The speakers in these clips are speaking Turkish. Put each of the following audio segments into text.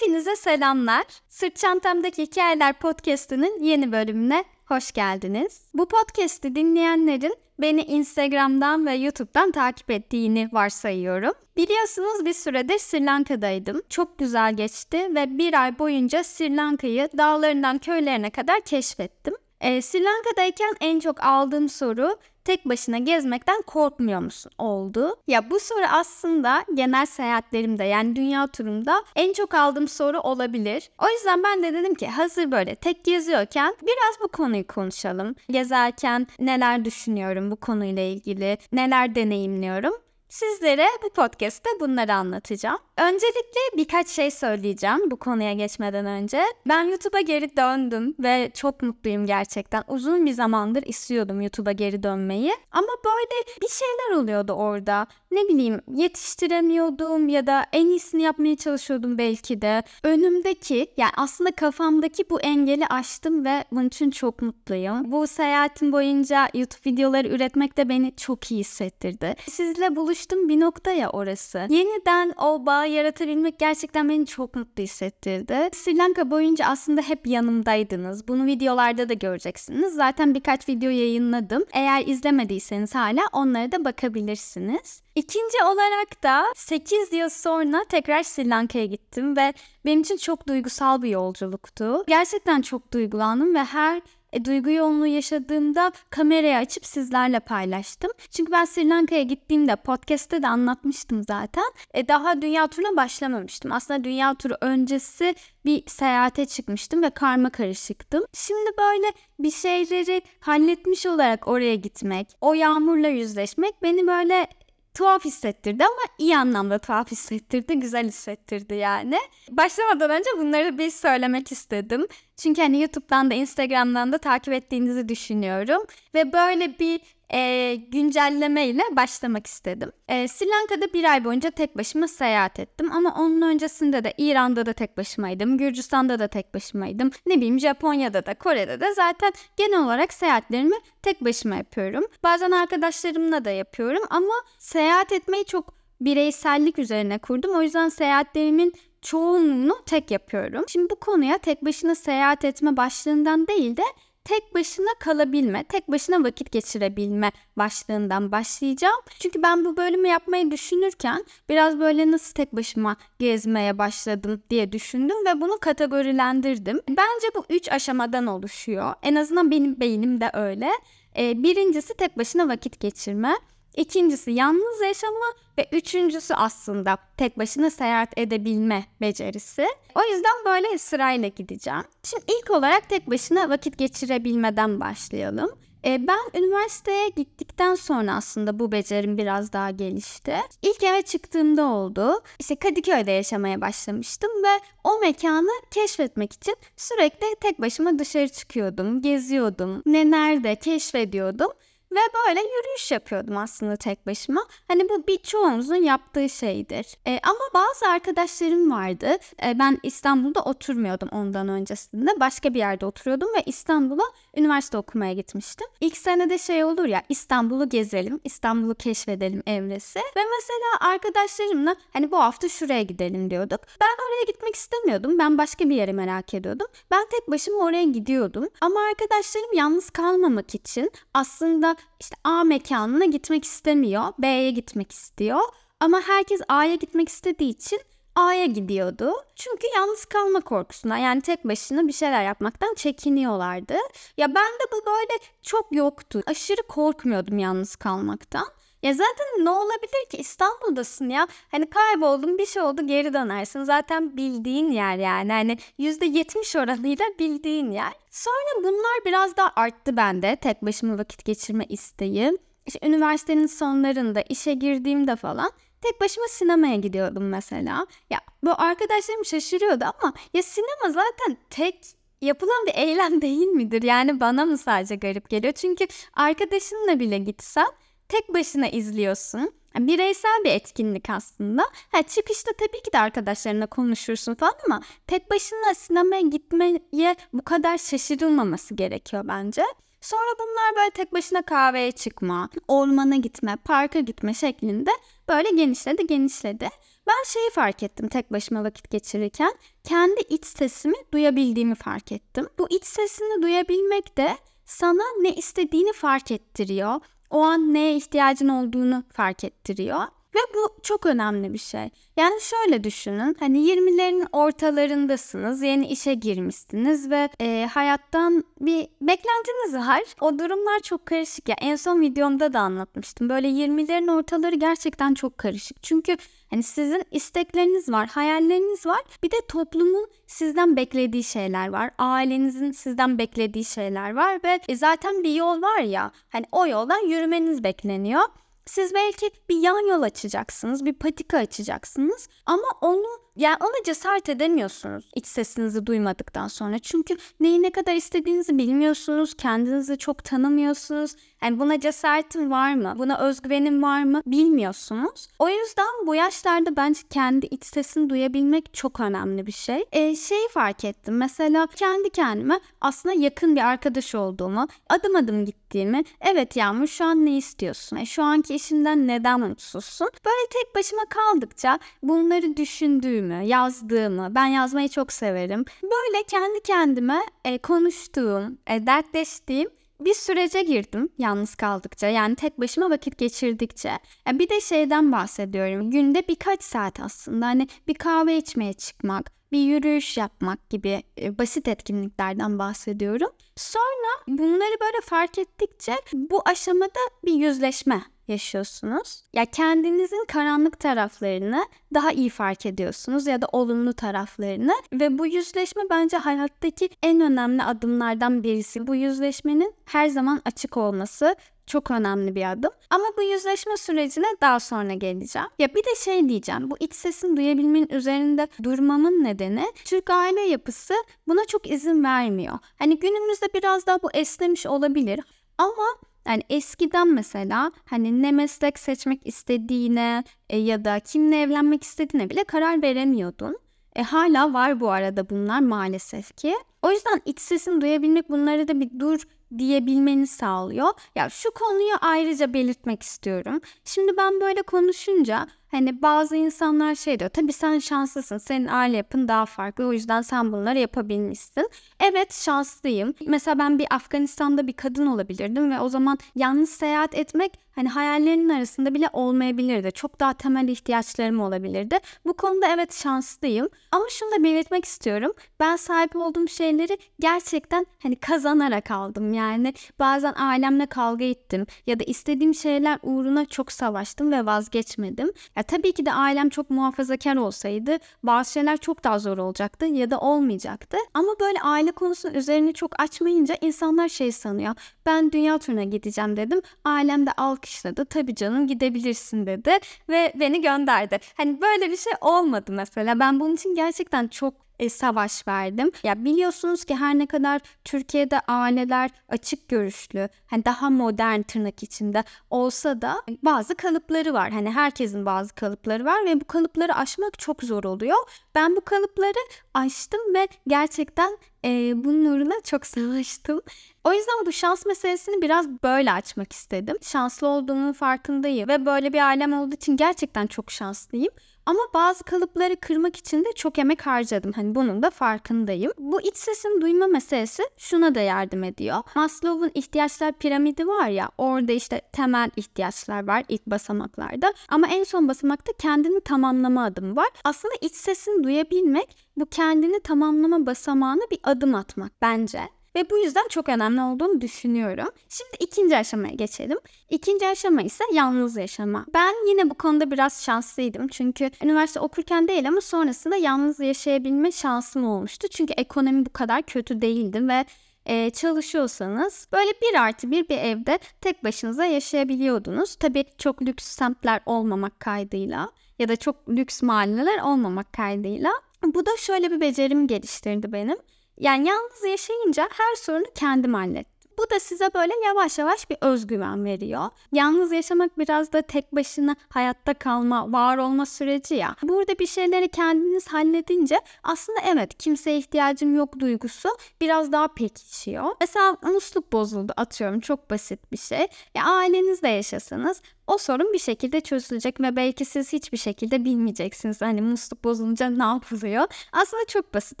Hepinize selamlar. Sırt Çantamdaki Hikayeler Podcast'ının yeni bölümüne hoş geldiniz. Bu podcast'i dinleyenlerin beni Instagram'dan ve YouTube'dan takip ettiğini varsayıyorum. Biliyorsunuz bir süredir Sri Lanka'daydım. Çok güzel geçti ve bir ay boyunca Sri Lanka'yı dağlarından köylerine kadar keşfettim. Ee, Sri Lanka'dayken en çok aldığım soru tek başına gezmekten korkmuyor musun oldu. Ya bu soru aslında genel seyahatlerimde yani dünya turumda en çok aldığım soru olabilir. O yüzden ben de dedim ki hazır böyle tek geziyorken biraz bu konuyu konuşalım. Gezerken neler düşünüyorum bu konuyla ilgili, neler deneyimliyorum. Sizlere bu podcast'te bunları anlatacağım. Öncelikle birkaç şey söyleyeceğim bu konuya geçmeden önce. Ben YouTube'a geri döndüm ve çok mutluyum gerçekten. Uzun bir zamandır istiyordum YouTube'a geri dönmeyi. Ama böyle bir şeyler oluyordu orada. Ne bileyim yetiştiremiyordum ya da en iyisini yapmaya çalışıyordum belki de. Önümdeki yani aslında kafamdaki bu engeli aştım ve bunun için çok mutluyum. Bu seyahatim boyunca YouTube videoları üretmek de beni çok iyi hissettirdi. Sizle buluştum bir nokta ya orası. Yeniden o bağ yaratabilmek gerçekten beni çok mutlu hissettirdi. Sri Lanka boyunca aslında hep yanımdaydınız. Bunu videolarda da göreceksiniz. Zaten birkaç video yayınladım. Eğer izlemediyseniz hala onlara da bakabilirsiniz. İkinci olarak da 8 yıl sonra tekrar Sri Lanka'ya gittim ve benim için çok duygusal bir yolculuktu. Gerçekten çok duygulandım ve her e, duygu yoğunluğu yaşadığımda kamerayı açıp sizlerle paylaştım. Çünkü ben Sri Lanka'ya gittiğimde podcast'te de anlatmıştım zaten. E, daha dünya turuna başlamamıştım. Aslında dünya turu öncesi bir seyahate çıkmıştım ve karma karışıktım. Şimdi böyle bir şeyleri halletmiş olarak oraya gitmek, o yağmurla yüzleşmek beni böyle tuhaf hissettirdi ama iyi anlamda tuhaf hissettirdi, güzel hissettirdi yani. Başlamadan önce bunları bir söylemek istedim. Çünkü hani YouTube'dan da Instagram'dan da takip ettiğinizi düşünüyorum. Ve böyle bir e, güncelleme ile başlamak istedim. E, Sri Lanka'da bir ay boyunca tek başıma seyahat ettim ama onun öncesinde de İran'da da tek başımaydım, Gürcistan'da da tek başımaydım. Ne bileyim Japonya'da da Kore'de de zaten genel olarak seyahatlerimi tek başıma yapıyorum. Bazen arkadaşlarımla da yapıyorum ama seyahat etmeyi çok bireysellik üzerine kurdum. O yüzden seyahatlerimin çoğunluğunu tek yapıyorum. Şimdi bu konuya tek başına seyahat etme başlığından değil de tek başına kalabilme, tek başına vakit geçirebilme başlığından başlayacağım. Çünkü ben bu bölümü yapmayı düşünürken biraz böyle nasıl tek başıma gezmeye başladım diye düşündüm ve bunu kategorilendirdim. Bence bu üç aşamadan oluşuyor. En azından benim beynimde öyle. Ee, birincisi tek başına vakit geçirme. İkincisi yalnız yaşama ve üçüncüsü aslında tek başına seyahat edebilme becerisi. O yüzden böyle sırayla gideceğim. Şimdi ilk olarak tek başına vakit geçirebilmeden başlayalım. E, ben üniversiteye gittikten sonra aslında bu becerim biraz daha gelişti. İlk eve çıktığımda oldu. İşte Kadıköy'de yaşamaya başlamıştım ve o mekanı keşfetmek için sürekli tek başıma dışarı çıkıyordum, geziyordum. Ne nerede keşfediyordum. Ve böyle yürüyüş yapıyordum aslında tek başıma. Hani bu birçoğumuzun yaptığı şeydir. E, ama bazı arkadaşlarım vardı. E, ben İstanbul'da oturmuyordum ondan öncesinde. Başka bir yerde oturuyordum ve İstanbul'a üniversite okumaya gitmiştim. İlk senede şey olur ya İstanbul'u gezelim, İstanbul'u keşfedelim evresi. Ve mesela arkadaşlarımla hani bu hafta şuraya gidelim diyorduk. Ben oraya gitmek istemiyordum. Ben başka bir yere merak ediyordum. Ben tek başıma oraya gidiyordum. Ama arkadaşlarım yalnız kalmamak için aslında işte A mekanına gitmek istemiyor, B'ye gitmek istiyor. Ama herkes A'ya gitmek istediği için A'ya gidiyordu. Çünkü yalnız kalma korkusuna yani tek başına bir şeyler yapmaktan çekiniyorlardı. Ya ben de bu böyle çok yoktu. Aşırı korkmuyordum yalnız kalmaktan. Ya zaten ne olabilir ki İstanbul'dasın ya. Hani kayboldun bir şey oldu geri dönersin. Zaten bildiğin yer yani. Hani %70 oranıyla bildiğin yer. Sonra bunlar biraz daha arttı bende. Tek başıma vakit geçirme isteği. İşte üniversitenin sonlarında işe girdiğimde falan tek başıma sinemaya gidiyordum mesela. Ya bu arkadaşlarım şaşırıyordu ama ya sinema zaten tek yapılan bir eylem değil midir? Yani bana mı sadece garip geliyor? Çünkü arkadaşınla bile gitsen tek başına izliyorsun. Yani bireysel bir etkinlik aslında. Ha, çıkışta tabii ki de arkadaşlarına konuşursun falan ama tek başına sinemaya gitmeye bu kadar şaşırılmaması gerekiyor bence. Sonra bunlar böyle tek başına kahveye çıkma, ormana gitme, parka gitme şeklinde böyle genişledi genişledi. Ben şeyi fark ettim tek başıma vakit geçirirken. Kendi iç sesimi duyabildiğimi fark ettim. Bu iç sesini duyabilmek de sana ne istediğini fark ettiriyor. O an neye ihtiyacın olduğunu fark ettiriyor. Ve bu çok önemli bir şey. Yani şöyle düşünün. Hani 20'lerin ortalarındasınız. Yeni işe girmişsiniz ve e, hayattan bir beklentiniz var. O durumlar çok karışık ya. En son videomda da anlatmıştım. Böyle 20'lerin ortaları gerçekten çok karışık. Çünkü hani sizin istekleriniz var, hayalleriniz var. Bir de toplumun sizden beklediği şeyler var. Ailenizin sizden beklediği şeyler var ve e, zaten bir yol var ya. Hani o yoldan yürümeniz bekleniyor. Siz belki bir yan yol açacaksınız, bir patika açacaksınız ama onu yani ona cesaret edemiyorsunuz iç sesinizi duymadıktan sonra. Çünkü neyi ne kadar istediğinizi bilmiyorsunuz, kendinizi çok tanımıyorsunuz. Yani buna cesaretin var mı? Buna özgüvenin var mı? Bilmiyorsunuz. O yüzden bu yaşlarda bence kendi iç sesini duyabilmek çok önemli bir şey. E, şeyi fark ettim. Mesela kendi kendime aslında yakın bir arkadaş olduğumu, adım adım gittiğimi. Evet Yağmur şu an ne istiyorsun? E, şu anki işinden neden mutsuzsun? Böyle tek başıma kaldıkça bunları düşündüğümü, yazdığımı, ben yazmayı çok severim. Böyle kendi kendime e, konuştuğum, e, dertleştiğim bir sürece girdim yalnız kaldıkça yani tek başıma vakit geçirdikçe. Yani bir de şeyden bahsediyorum günde birkaç saat aslında hani bir kahve içmeye çıkmak, bir yürüyüş yapmak gibi e, basit etkinliklerden bahsediyorum. Sonra bunları böyle fark ettikçe bu aşamada bir yüzleşme yaşıyorsunuz. Ya kendinizin karanlık taraflarını daha iyi fark ediyorsunuz ya da olumlu taraflarını ve bu yüzleşme bence hayattaki en önemli adımlardan birisi. Bu yüzleşmenin her zaman açık olması çok önemli bir adım. Ama bu yüzleşme sürecine daha sonra geleceğim. Ya bir de şey diyeceğim. Bu iç sesini duyabilmenin üzerinde durmamın nedeni Türk aile yapısı buna çok izin vermiyor. Hani günümüzde biraz daha bu esnemiş olabilir. Ama yani eskiden mesela hani ne meslek seçmek istediğine e, ya da kimle evlenmek istediğine bile karar veremiyordun. E, hala var bu arada bunlar maalesef ki. O yüzden iç sesini duyabilmek bunları da bir dur diyebilmeni sağlıyor. Ya şu konuyu ayrıca belirtmek istiyorum. Şimdi ben böyle konuşunca Hani bazı insanlar şey diyor tabii sen şanslısın senin aile yapın daha farklı o yüzden sen bunları yapabilmişsin. Evet şanslıyım. Mesela ben bir Afganistan'da bir kadın olabilirdim ve o zaman yalnız seyahat etmek hani hayallerinin arasında bile olmayabilirdi. Çok daha temel ihtiyaçlarım olabilirdi. Bu konuda evet şanslıyım. Ama şunu da belirtmek istiyorum. Ben sahip olduğum şeyleri gerçekten hani kazanarak aldım. Yani bazen ailemle kavga ettim ya da istediğim şeyler uğruna çok savaştım ve vazgeçmedim. Ya tabii ki de ailem çok muhafazakar olsaydı bazı şeyler çok daha zor olacaktı ya da olmayacaktı. Ama böyle aile konusunun üzerine çok açmayınca insanlar şey sanıyor. Ben dünya turuna gideceğim dedim. Ailem de alkışladı. Tabii canım gidebilirsin dedi ve beni gönderdi. Hani böyle bir şey olmadı mesela. Ben bunun için gerçekten çok e, savaş verdim. Ya biliyorsunuz ki her ne kadar Türkiye'de aileler açık görüşlü, hani daha modern tırnak içinde olsa da bazı kalıpları var. Hani herkesin bazı kalıpları var ve bu kalıpları aşmak çok zor oluyor. Ben bu kalıpları aştım ve gerçekten e, bunun uğruna çok savaştım. O yüzden bu şans meselesini biraz böyle açmak istedim. Şanslı olduğumun farkındayım ve böyle bir ailem olduğu için gerçekten çok şanslıyım. Ama bazı kalıpları kırmak için de çok emek harcadım. Hani bunun da farkındayım. Bu iç sesin duyma meselesi şuna da yardım ediyor. Maslow'un ihtiyaçlar piramidi var ya orada işte temel ihtiyaçlar var ilk basamaklarda. Ama en son basamakta kendini tamamlama adımı var. Aslında iç sesini duyabilmek bu kendini tamamlama basamağına bir adım atmak bence. Ve bu yüzden çok önemli olduğunu düşünüyorum. Şimdi ikinci aşamaya geçelim. İkinci aşama ise yalnız yaşama. Ben yine bu konuda biraz şanslıydım. Çünkü üniversite okurken değil ama sonrasında yalnız yaşayabilme şansım olmuştu. Çünkü ekonomi bu kadar kötü değildi ve e, çalışıyorsanız böyle bir artı bir bir evde tek başınıza yaşayabiliyordunuz. Tabii çok lüks semtler olmamak kaydıyla ya da çok lüks mahalleler olmamak kaydıyla. Bu da şöyle bir becerim geliştirdi benim. Yani yalnız yaşayınca her sorunu kendim hallettim. Bu da size böyle yavaş yavaş bir özgüven veriyor. Yalnız yaşamak biraz da tek başına hayatta kalma, var olma süreci ya. Burada bir şeyleri kendiniz halledince aslında evet kimseye ihtiyacım yok duygusu biraz daha pekişiyor. Mesela musluk bozuldu atıyorum çok basit bir şey. Ya ailenizle yaşasanız o sorun bir şekilde çözülecek ve belki siz hiçbir şekilde bilmeyeceksiniz. Hani musluk bozulunca ne yapılıyor? Aslında çok basit.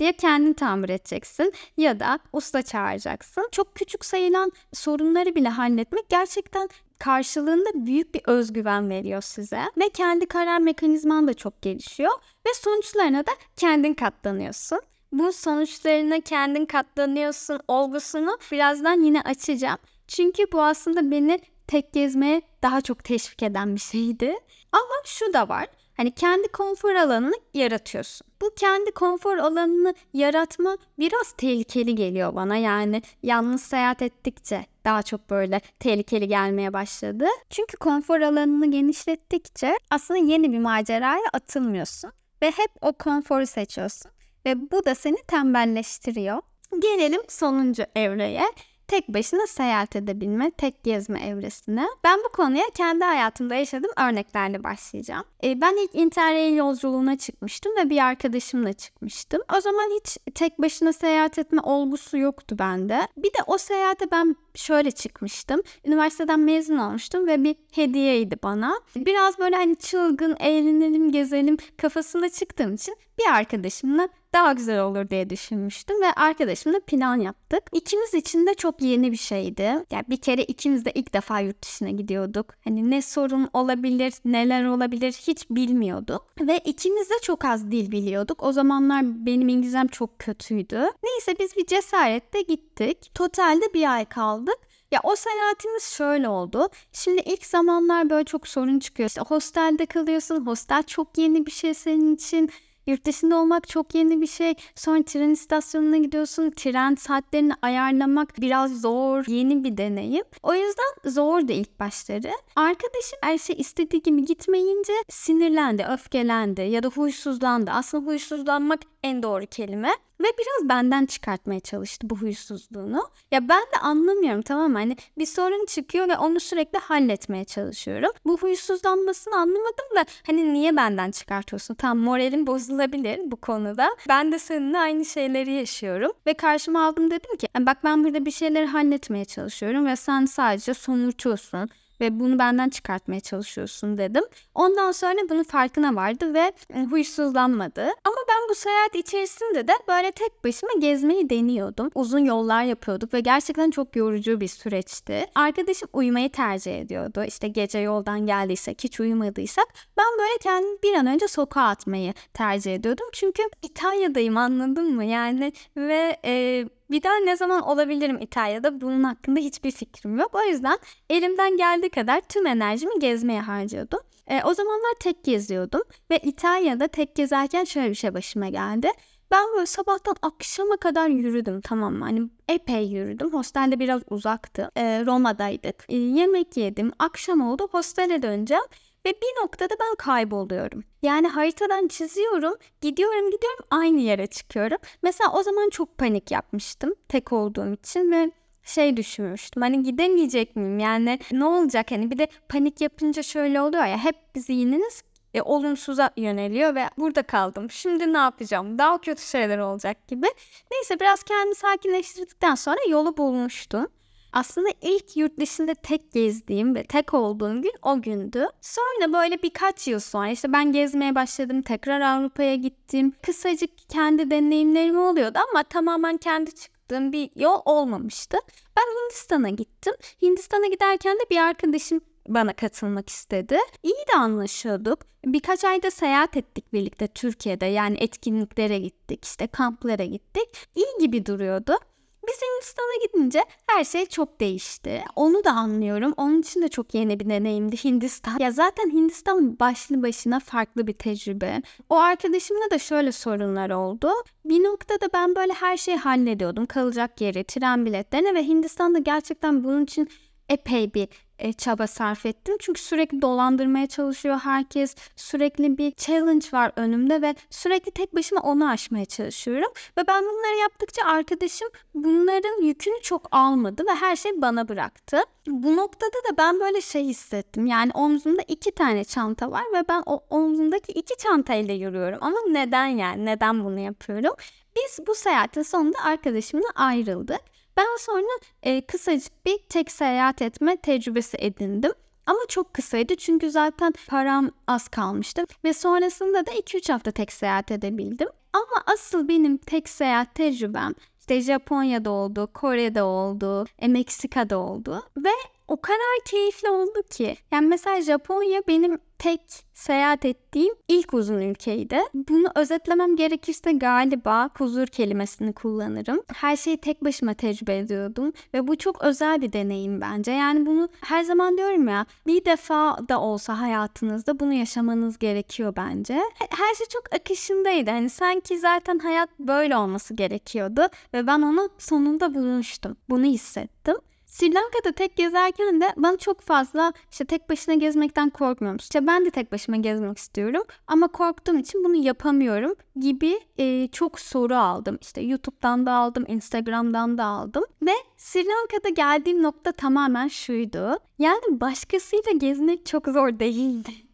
Ya kendin tamir edeceksin ya da usta çağıracaksın. Çok küçük sayılan sorunları bile halletmek gerçekten karşılığında büyük bir özgüven veriyor size ve kendi karar mekanizman da çok gelişiyor ve sonuçlarına da kendin katlanıyorsun. Bu sonuçlarına kendin katlanıyorsun olgusunu birazdan yine açacağım. Çünkü bu aslında beni tek gezmeye daha çok teşvik eden bir şeydi. Ama şu da var. Hani kendi konfor alanını yaratıyorsun. Bu kendi konfor alanını yaratma biraz tehlikeli geliyor bana. Yani yalnız seyahat ettikçe daha çok böyle tehlikeli gelmeye başladı. Çünkü konfor alanını genişlettikçe aslında yeni bir maceraya atılmıyorsun ve hep o konforu seçiyorsun ve bu da seni tembelleştiriyor. Gelelim sonuncu evreye tek başına seyahat edebilme, tek gezme evresine. Ben bu konuya kendi hayatımda yaşadığım örneklerle başlayacağım. E, ben ilk Interrail yolculuğuna çıkmıştım ve bir arkadaşımla çıkmıştım. O zaman hiç tek başına seyahat etme olgusu yoktu bende. Bir de o seyahate ben şöyle çıkmıştım. Üniversiteden mezun olmuştum ve bir hediyeydi bana. Biraz böyle hani çılgın, eğlenelim, gezelim kafasında çıktığım için bir arkadaşımla daha güzel olur diye düşünmüştüm ve arkadaşımla plan yaptık. İkimiz için de çok yeni bir şeydi. Yani bir kere ikimiz de ilk defa yurt dışına gidiyorduk. Hani ne sorun olabilir, neler olabilir hiç bilmiyorduk. Ve ikimiz de çok az dil biliyorduk. O zamanlar benim İngilizcem çok kötüydü. Neyse biz bir cesaretle gittik. Totalde bir ay kaldık. Ya o seyahatimiz şöyle oldu. Şimdi ilk zamanlar böyle çok sorun çıkıyor. İşte hostelde kalıyorsun. Hostel çok yeni bir şey senin için. Yurt dışında olmak çok yeni bir şey. Sonra tren istasyonuna gidiyorsun. Tren saatlerini ayarlamak biraz zor. Yeni bir deneyim. O yüzden zordu ilk başları. Arkadaşım her şey istediği gibi gitmeyince sinirlendi, öfkelendi ya da huysuzlandı. Aslında huysuzlanmak en doğru kelime. Ve biraz benden çıkartmaya çalıştı bu huysuzluğunu. Ya ben de anlamıyorum tamam mı? Hani bir sorun çıkıyor ve onu sürekli halletmeye çalışıyorum. Bu huysuzlanmasını anlamadım da hani niye benden çıkartıyorsun? Tam moralim bozulabilir bu konuda. Ben de seninle aynı şeyleri yaşıyorum. Ve karşıma aldım dedim ki bak ben burada bir şeyleri halletmeye çalışıyorum ve sen sadece somurtuyorsun ve bunu benden çıkartmaya çalışıyorsun dedim. Ondan sonra bunun farkına vardı ve e, huysuzlanmadı. Ama ben bu seyahat içerisinde de böyle tek başıma gezmeyi deniyordum. Uzun yollar yapıyorduk ve gerçekten çok yorucu bir süreçti. Arkadaşım uyumayı tercih ediyordu. İşte gece yoldan geldiysek, hiç uyumadıysak ben böyle kendimi bir an önce sokağa atmayı tercih ediyordum. Çünkü İtalya'dayım anladın mı? Yani ve e, bir daha ne zaman olabilirim İtalya'da bunun hakkında hiçbir fikrim yok. O yüzden elimden geldiği kadar tüm enerjimi gezmeye harcıyordum. E, o zamanlar tek geziyordum ve İtalya'da tek gezerken şöyle bir şey başıma geldi. Ben böyle sabahtan akşama kadar yürüdüm tamam mı? Hani epey yürüdüm. Hostelde biraz uzaktı. E, Roma'daydık. E, yemek yedim. Akşam oldu. Hostele döneceğim. Ve bir noktada ben kayboluyorum. Yani haritadan çiziyorum, gidiyorum gidiyorum aynı yere çıkıyorum. Mesela o zaman çok panik yapmıştım tek olduğum için ve şey düşünmüştüm hani gidemeyecek miyim yani ne olacak hani bir de panik yapınca şöyle oluyor ya hep zihniniz e, olumsuza yöneliyor ve burada kaldım. Şimdi ne yapacağım? Daha kötü şeyler olacak gibi. Neyse biraz kendimi sakinleştirdikten sonra yolu bulmuştum. Aslında ilk yurt dışında tek gezdiğim ve tek olduğum gün o gündü. Sonra böyle birkaç yıl sonra işte ben gezmeye başladım. Tekrar Avrupa'ya gittim. Kısacık kendi deneyimlerim oluyordu ama tamamen kendi çıktığım bir yol olmamıştı. Ben Hindistan'a gittim. Hindistan'a giderken de bir arkadaşım bana katılmak istedi. İyi de anlaşıyorduk. Birkaç ayda seyahat ettik birlikte Türkiye'de. Yani etkinliklere gittik, işte kamplara gittik. İyi gibi duruyordu. Biz Hindistan'a gidince her şey çok değişti. Onu da anlıyorum. Onun için de çok yeni bir deneyimdi Hindistan. Ya zaten Hindistan başlı başına farklı bir tecrübe. O arkadaşımla da şöyle sorunlar oldu. Bir noktada ben böyle her şeyi hallediyordum. Kalacak yeri, tren biletlerini ve Hindistan'da gerçekten bunun için epey bir e, çaba sarf ettim. Çünkü sürekli dolandırmaya çalışıyor herkes. Sürekli bir challenge var önümde ve sürekli tek başıma onu aşmaya çalışıyorum. Ve ben bunları yaptıkça arkadaşım bunların yükünü çok almadı ve her şey bana bıraktı. Bu noktada da ben böyle şey hissettim. Yani omzumda iki tane çanta var ve ben o omzumdaki iki çantayla yürüyorum. Ama neden yani? Neden bunu yapıyorum? Biz bu seyahatin sonunda arkadaşımla ayrıldık. Ben sonra e, kısacık bir tek seyahat etme tecrübesi edindim. Ama çok kısaydı çünkü zaten param az kalmıştı ve sonrasında da 2-3 hafta tek seyahat edebildim. Ama asıl benim tek seyahat tecrübem işte Japonya'da oldu, Kore'de oldu, e, Meksika'da oldu ve o kadar keyifli oldu ki. Yani mesela Japonya benim tek seyahat ettiğim ilk uzun ülkeydi. Bunu özetlemem gerekirse galiba huzur kelimesini kullanırım. Her şeyi tek başıma tecrübe ediyordum ve bu çok özel bir deneyim bence. Yani bunu her zaman diyorum ya bir defa da olsa hayatınızda bunu yaşamanız gerekiyor bence. Her şey çok akışındaydı. Hani sanki zaten hayat böyle olması gerekiyordu ve ben onu sonunda bulmuştum. Bunu hissettim. Sri Lanka'da tek gezerken de ben çok fazla işte tek başına gezmekten korkmuyorum. İşte ben de tek başıma gezmek istiyorum ama korktuğum için bunu yapamıyorum gibi e, çok soru aldım. İşte YouTube'dan da aldım, Instagram'dan da aldım ve Sri Lanka'da geldiğim nokta tamamen şuydu. Yani başkasıyla gezmek çok zor değildi.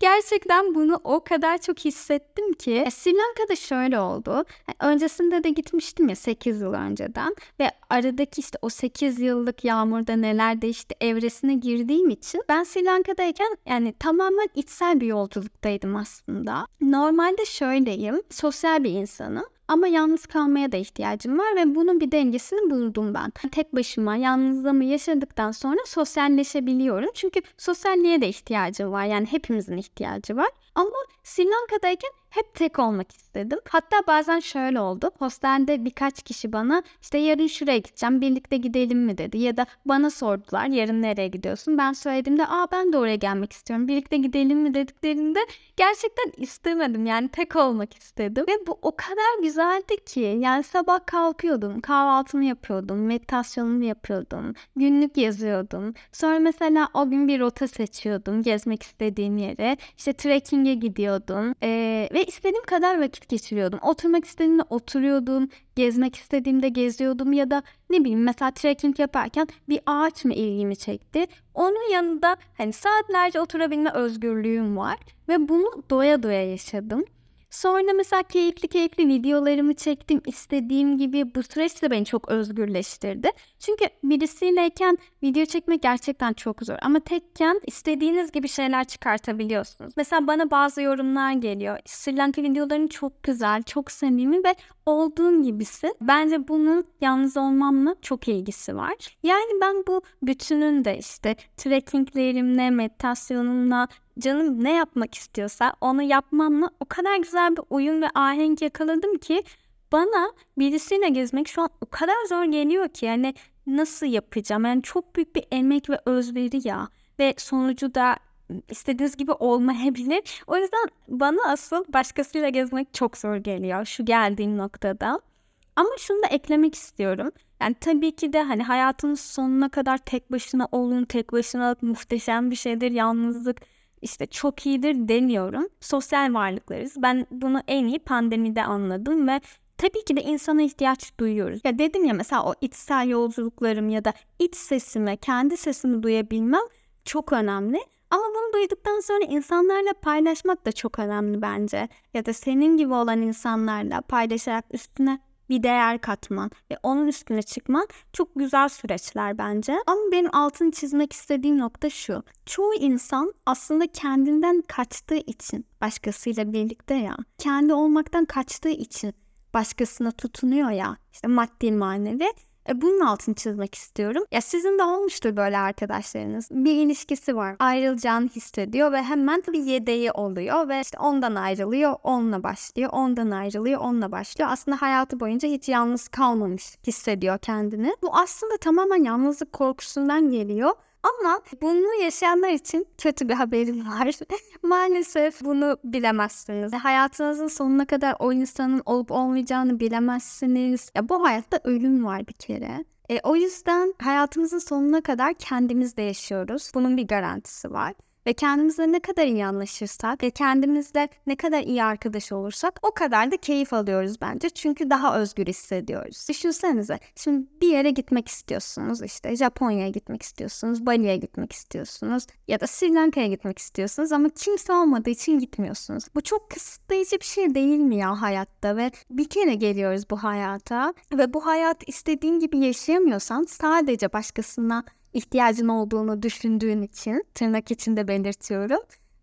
Gerçekten bunu o kadar çok hissettim ki. E, Sri Lanka'da şöyle oldu. Yani öncesinde de gitmiştim ya 8 yıl önceden ve aradaki işte o 8 yıllık yağmurda neler değişti evresine girdiğim için ben Sri Lanka'dayken yani tamamen içsel bir yolculuktaydım aslında. Normalde şöyleyim. Sosyal bir insanım. Ama yalnız kalmaya da ihtiyacım var ve bunun bir dengesini buldum ben. Tek başıma yalnızlığımı yaşadıktan sonra sosyalleşebiliyorum. Çünkü sosyalliğe de ihtiyacım var. Yani hepimizin ihtiyacı var. Ama Sri Lanka'dayken hep tek olmak istedim. Hatta bazen şöyle oldu. Hostelde birkaç kişi bana işte yarın şuraya gideceğim birlikte gidelim mi dedi. Ya da bana sordular yarın nereye gidiyorsun. Ben söylediğimde aa ben de oraya gelmek istiyorum birlikte gidelim mi dediklerinde gerçekten istemedim. Yani tek olmak istedim. Ve bu o kadar güzeldi ki yani sabah kalkıyordum kahvaltımı yapıyordum meditasyonumu yapıyordum günlük yazıyordum. Sonra mesela o gün bir rota seçiyordum gezmek istediğim yere. İşte trekking'e gidiyordum. Ee, ve istediğim kadar vakit geçiriyordum. Oturmak istediğimde oturuyordum, gezmek istediğimde geziyordum ya da ne bileyim mesela trekking yaparken bir ağaç mı ilgimi çekti. Onun yanında hani saatlerce oturabilme özgürlüğüm var ve bunu doya doya yaşadım. Sonra mesela keyifli keyifli videolarımı çektim istediğim gibi. Bu süreç de beni çok özgürleştirdi. Çünkü birisiyleyken video çekmek gerçekten çok zor. Ama tekken istediğiniz gibi şeyler çıkartabiliyorsunuz. Mesela bana bazı yorumlar geliyor. Sri Lanka videoların çok güzel, çok samimi ve olduğun gibisin. Bence bunun yalnız olmamla çok ilgisi var. Yani ben bu bütünün de işte trekkinglerimle, meditasyonumla, canım ne yapmak istiyorsa onu yapmamla o kadar güzel bir uyum ve ahenk yakaladım ki bana birisiyle gezmek şu an o kadar zor geliyor ki yani nasıl yapacağım? Yani çok büyük bir emek ve özveri ya ve sonucu da istediğiniz gibi olmayabilir. O yüzden bana asıl başkasıyla gezmek çok zor geliyor şu geldiğim noktada. Ama şunu da eklemek istiyorum. Yani tabii ki de hani hayatın sonuna kadar tek başına olun, tek başına muhteşem bir şeydir, yalnızlık işte çok iyidir demiyorum. Sosyal varlıklarız. Ben bunu en iyi pandemide anladım ve tabii ki de insana ihtiyaç duyuyoruz. Ya dedim ya mesela o içsel yolculuklarım ya da iç sesimi, kendi sesimi duyabilmem çok önemli. Ama bunu duyduktan sonra insanlarla paylaşmak da çok önemli bence. Ya da senin gibi olan insanlarla paylaşarak üstüne bir değer katman ve onun üstüne çıkman çok güzel süreçler bence. Ama benim altını çizmek istediğim nokta şu. Çoğu insan aslında kendinden kaçtığı için başkasıyla birlikte ya, kendi olmaktan kaçtığı için başkasına tutunuyor ya, işte maddi manevi e, bunun altını çizmek istiyorum. Ya sizin de olmuştur böyle arkadaşlarınız. Bir ilişkisi var. Ayrılacağını hissediyor ve hemen bir yedeği oluyor ve işte ondan ayrılıyor, onunla başlıyor, ondan ayrılıyor, onunla başlıyor. Aslında hayatı boyunca hiç yalnız kalmamış hissediyor kendini. Bu aslında tamamen yalnızlık korkusundan geliyor. Ama bunu yaşayanlar için kötü bir haberim var. Maalesef bunu bilemezsiniz. Hayatınızın sonuna kadar o insanın olup olmayacağını bilemezsiniz. Ya bu hayatta ölüm var bir kere. E, o yüzden hayatımızın sonuna kadar kendimizde yaşıyoruz. Bunun bir garantisi var. Ve kendimizle ne kadar iyi anlaşırsak ve kendimizle ne kadar iyi arkadaş olursak o kadar da keyif alıyoruz bence. Çünkü daha özgür hissediyoruz. Düşünsenize şimdi bir yere gitmek istiyorsunuz işte Japonya'ya gitmek istiyorsunuz, Bali'ye gitmek istiyorsunuz ya da Sri Lanka'ya gitmek istiyorsunuz ama kimse olmadığı için gitmiyorsunuz. Bu çok kısıtlayıcı bir şey değil mi ya hayatta ve bir kere geliyoruz bu hayata ve bu hayat istediğin gibi yaşayamıyorsan sadece başkasına ihtiyacın olduğunu düşündüğün için tırnak içinde belirtiyorum.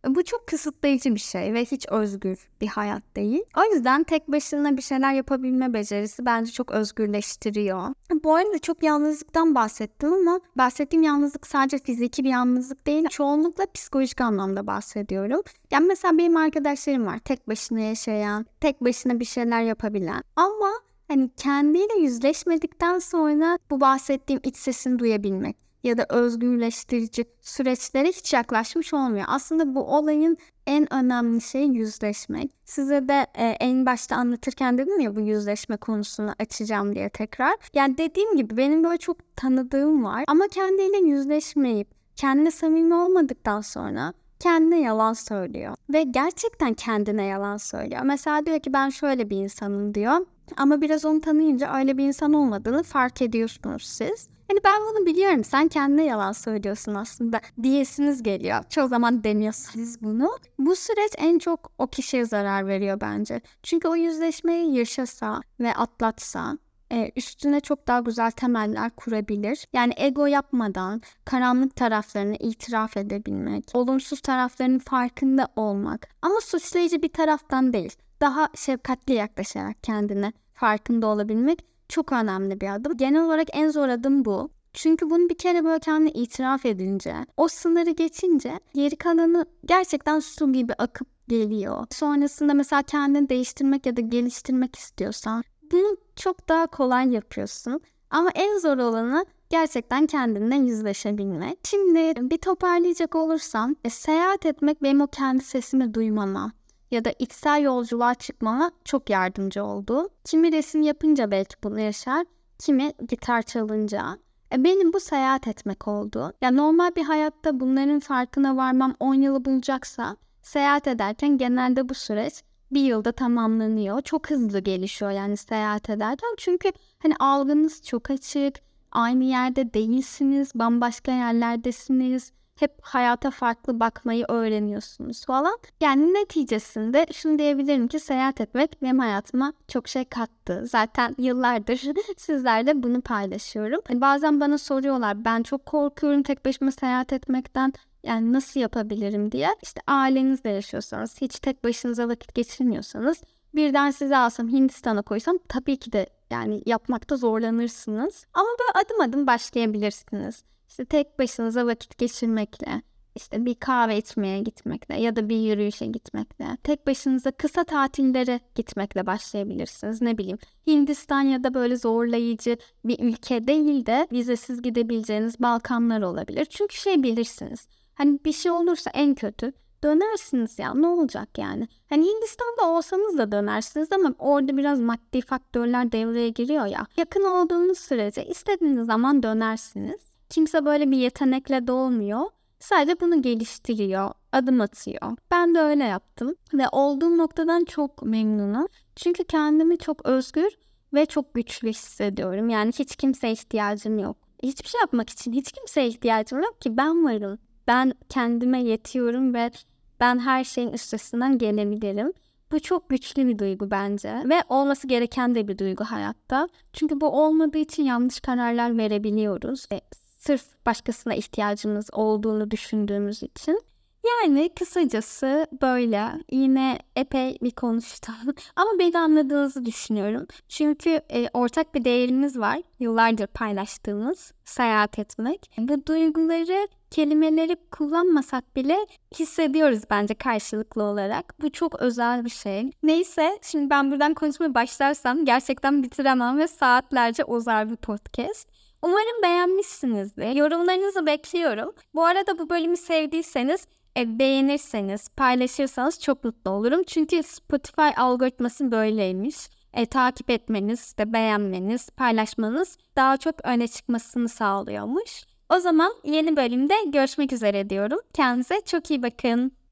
Bu çok kısıtlayıcı bir şey ve hiç özgür bir hayat değil. O yüzden tek başına bir şeyler yapabilme becerisi bence çok özgürleştiriyor. Bu arada çok yalnızlıktan bahsettim ama bahsettiğim yalnızlık sadece fiziki bir yalnızlık değil. Çoğunlukla psikolojik anlamda bahsediyorum. Yani mesela benim arkadaşlarım var tek başına yaşayan, tek başına bir şeyler yapabilen. Ama hani kendiyle yüzleşmedikten sonra bu bahsettiğim iç sesini duyabilmek ya da özgürleştirici süreçlere hiç yaklaşmış olmuyor. Aslında bu olayın en önemli şey yüzleşmek. Size de e, en başta anlatırken dedim ya bu yüzleşme konusunu açacağım diye tekrar. Yani dediğim gibi benim böyle çok tanıdığım var ama kendiyle yüzleşmeyip kendine samimi olmadıktan sonra kendine yalan söylüyor. Ve gerçekten kendine yalan söylüyor. Mesela diyor ki ben şöyle bir insanım diyor. Ama biraz onu tanıyınca öyle bir insan olmadığını fark ediyorsunuz siz. Hani ben bunu biliyorum sen kendine yalan söylüyorsun aslında diyesiniz geliyor. Çoğu zaman deniyorsunuz bunu. Bu süreç en çok o kişiye zarar veriyor bence. Çünkü o yüzleşmeyi yaşasa ve atlatsa e, üstüne çok daha güzel temeller kurabilir. Yani ego yapmadan karanlık taraflarını itiraf edebilmek, olumsuz taraflarının farkında olmak ama suçlayıcı bir taraftan değil. Daha şefkatli yaklaşarak kendine farkında olabilmek çok önemli bir adım. Genel olarak en zor adım bu. Çünkü bunu bir kere böyle kendine itiraf edince, o sınırı geçince geri kalanı gerçekten su gibi akıp geliyor. Sonrasında mesela kendini değiştirmek ya da geliştirmek istiyorsan bunu çok daha kolay yapıyorsun. Ama en zor olanı gerçekten kendinle yüzleşebilmek. Şimdi bir toparlayacak olursam e, seyahat etmek benim o kendi sesimi duymama ya da içsel yolculuğa çıkmama çok yardımcı oldu. Kimi resim yapınca belki bunu yaşar, kimi gitar çalınca. E benim bu seyahat etmek oldu. Ya normal bir hayatta bunların farkına varmam 10 yılı bulacaksa seyahat ederken genelde bu süreç bir yılda tamamlanıyor. Çok hızlı gelişiyor yani seyahat ederken. Çünkü hani algınız çok açık. Aynı yerde değilsiniz. Bambaşka yerlerdesiniz hep hayata farklı bakmayı öğreniyorsunuz falan. Yani neticesinde şunu diyebilirim ki seyahat etmek benim hayatıma çok şey kattı. Zaten yıllardır sizlerle bunu paylaşıyorum. Hani bazen bana soruyorlar ben çok korkuyorum tek başıma seyahat etmekten. Yani nasıl yapabilirim diye. İşte ailenizle yaşıyorsanız, hiç tek başınıza vakit geçirmiyorsanız birden sizi alsam Hindistan'a koysam tabii ki de yani yapmakta zorlanırsınız. Ama böyle adım adım başlayabilirsiniz. İşte tek başınıza vakit geçirmekle, işte bir kahve içmeye gitmekle ya da bir yürüyüşe gitmekle, tek başınıza kısa tatillere gitmekle başlayabilirsiniz. Ne bileyim Hindistan ya da böyle zorlayıcı bir ülke değil de vizesiz gidebileceğiniz Balkanlar olabilir. Çünkü şey bilirsiniz. Hani bir şey olursa en kötü dönersiniz ya ne olacak yani. Hani Hindistan'da olsanız da dönersiniz ama orada biraz maddi faktörler devreye giriyor ya. Yakın olduğunuz sürece istediğiniz zaman dönersiniz. Kimse böyle bir yetenekle doğmuyor. Sadece bunu geliştiriyor, adım atıyor. Ben de öyle yaptım ve olduğum noktadan çok memnunum. Çünkü kendimi çok özgür ve çok güçlü hissediyorum. Yani hiç kimseye ihtiyacım yok. Hiçbir şey yapmak için hiç kimseye ihtiyacım yok ki ben varım. Ben kendime yetiyorum ve ben her şeyin üstesinden gelebilirim. Bu çok güçlü bir duygu bence ve olması gereken de bir duygu hayatta. Çünkü bu olmadığı için yanlış kararlar verebiliyoruz. E, Sırf başkasına ihtiyacımız olduğunu düşündüğümüz için. Yani kısacası böyle yine epey bir konuştum ama beni anladığınızı düşünüyorum. Çünkü e, ortak bir değerimiz var yıllardır paylaştığımız seyahat etmek. Bu duyguları kelimeleri kullanmasak bile hissediyoruz bence karşılıklı olarak. Bu çok özel bir şey. Neyse şimdi ben buradan konuşmaya başlarsam gerçekten bitiremem ve saatlerce uzar bir podcast. Umarım beğenmişsinizdir. Yorumlarınızı bekliyorum. Bu arada bu bölümü sevdiyseniz e, beğenirseniz, paylaşırsanız çok mutlu olurum. Çünkü Spotify algoritması böyleymiş. E, takip etmeniz, de beğenmeniz, paylaşmanız daha çok öne çıkmasını sağlıyormuş. O zaman yeni bölümde görüşmek üzere diyorum. Kendinize çok iyi bakın.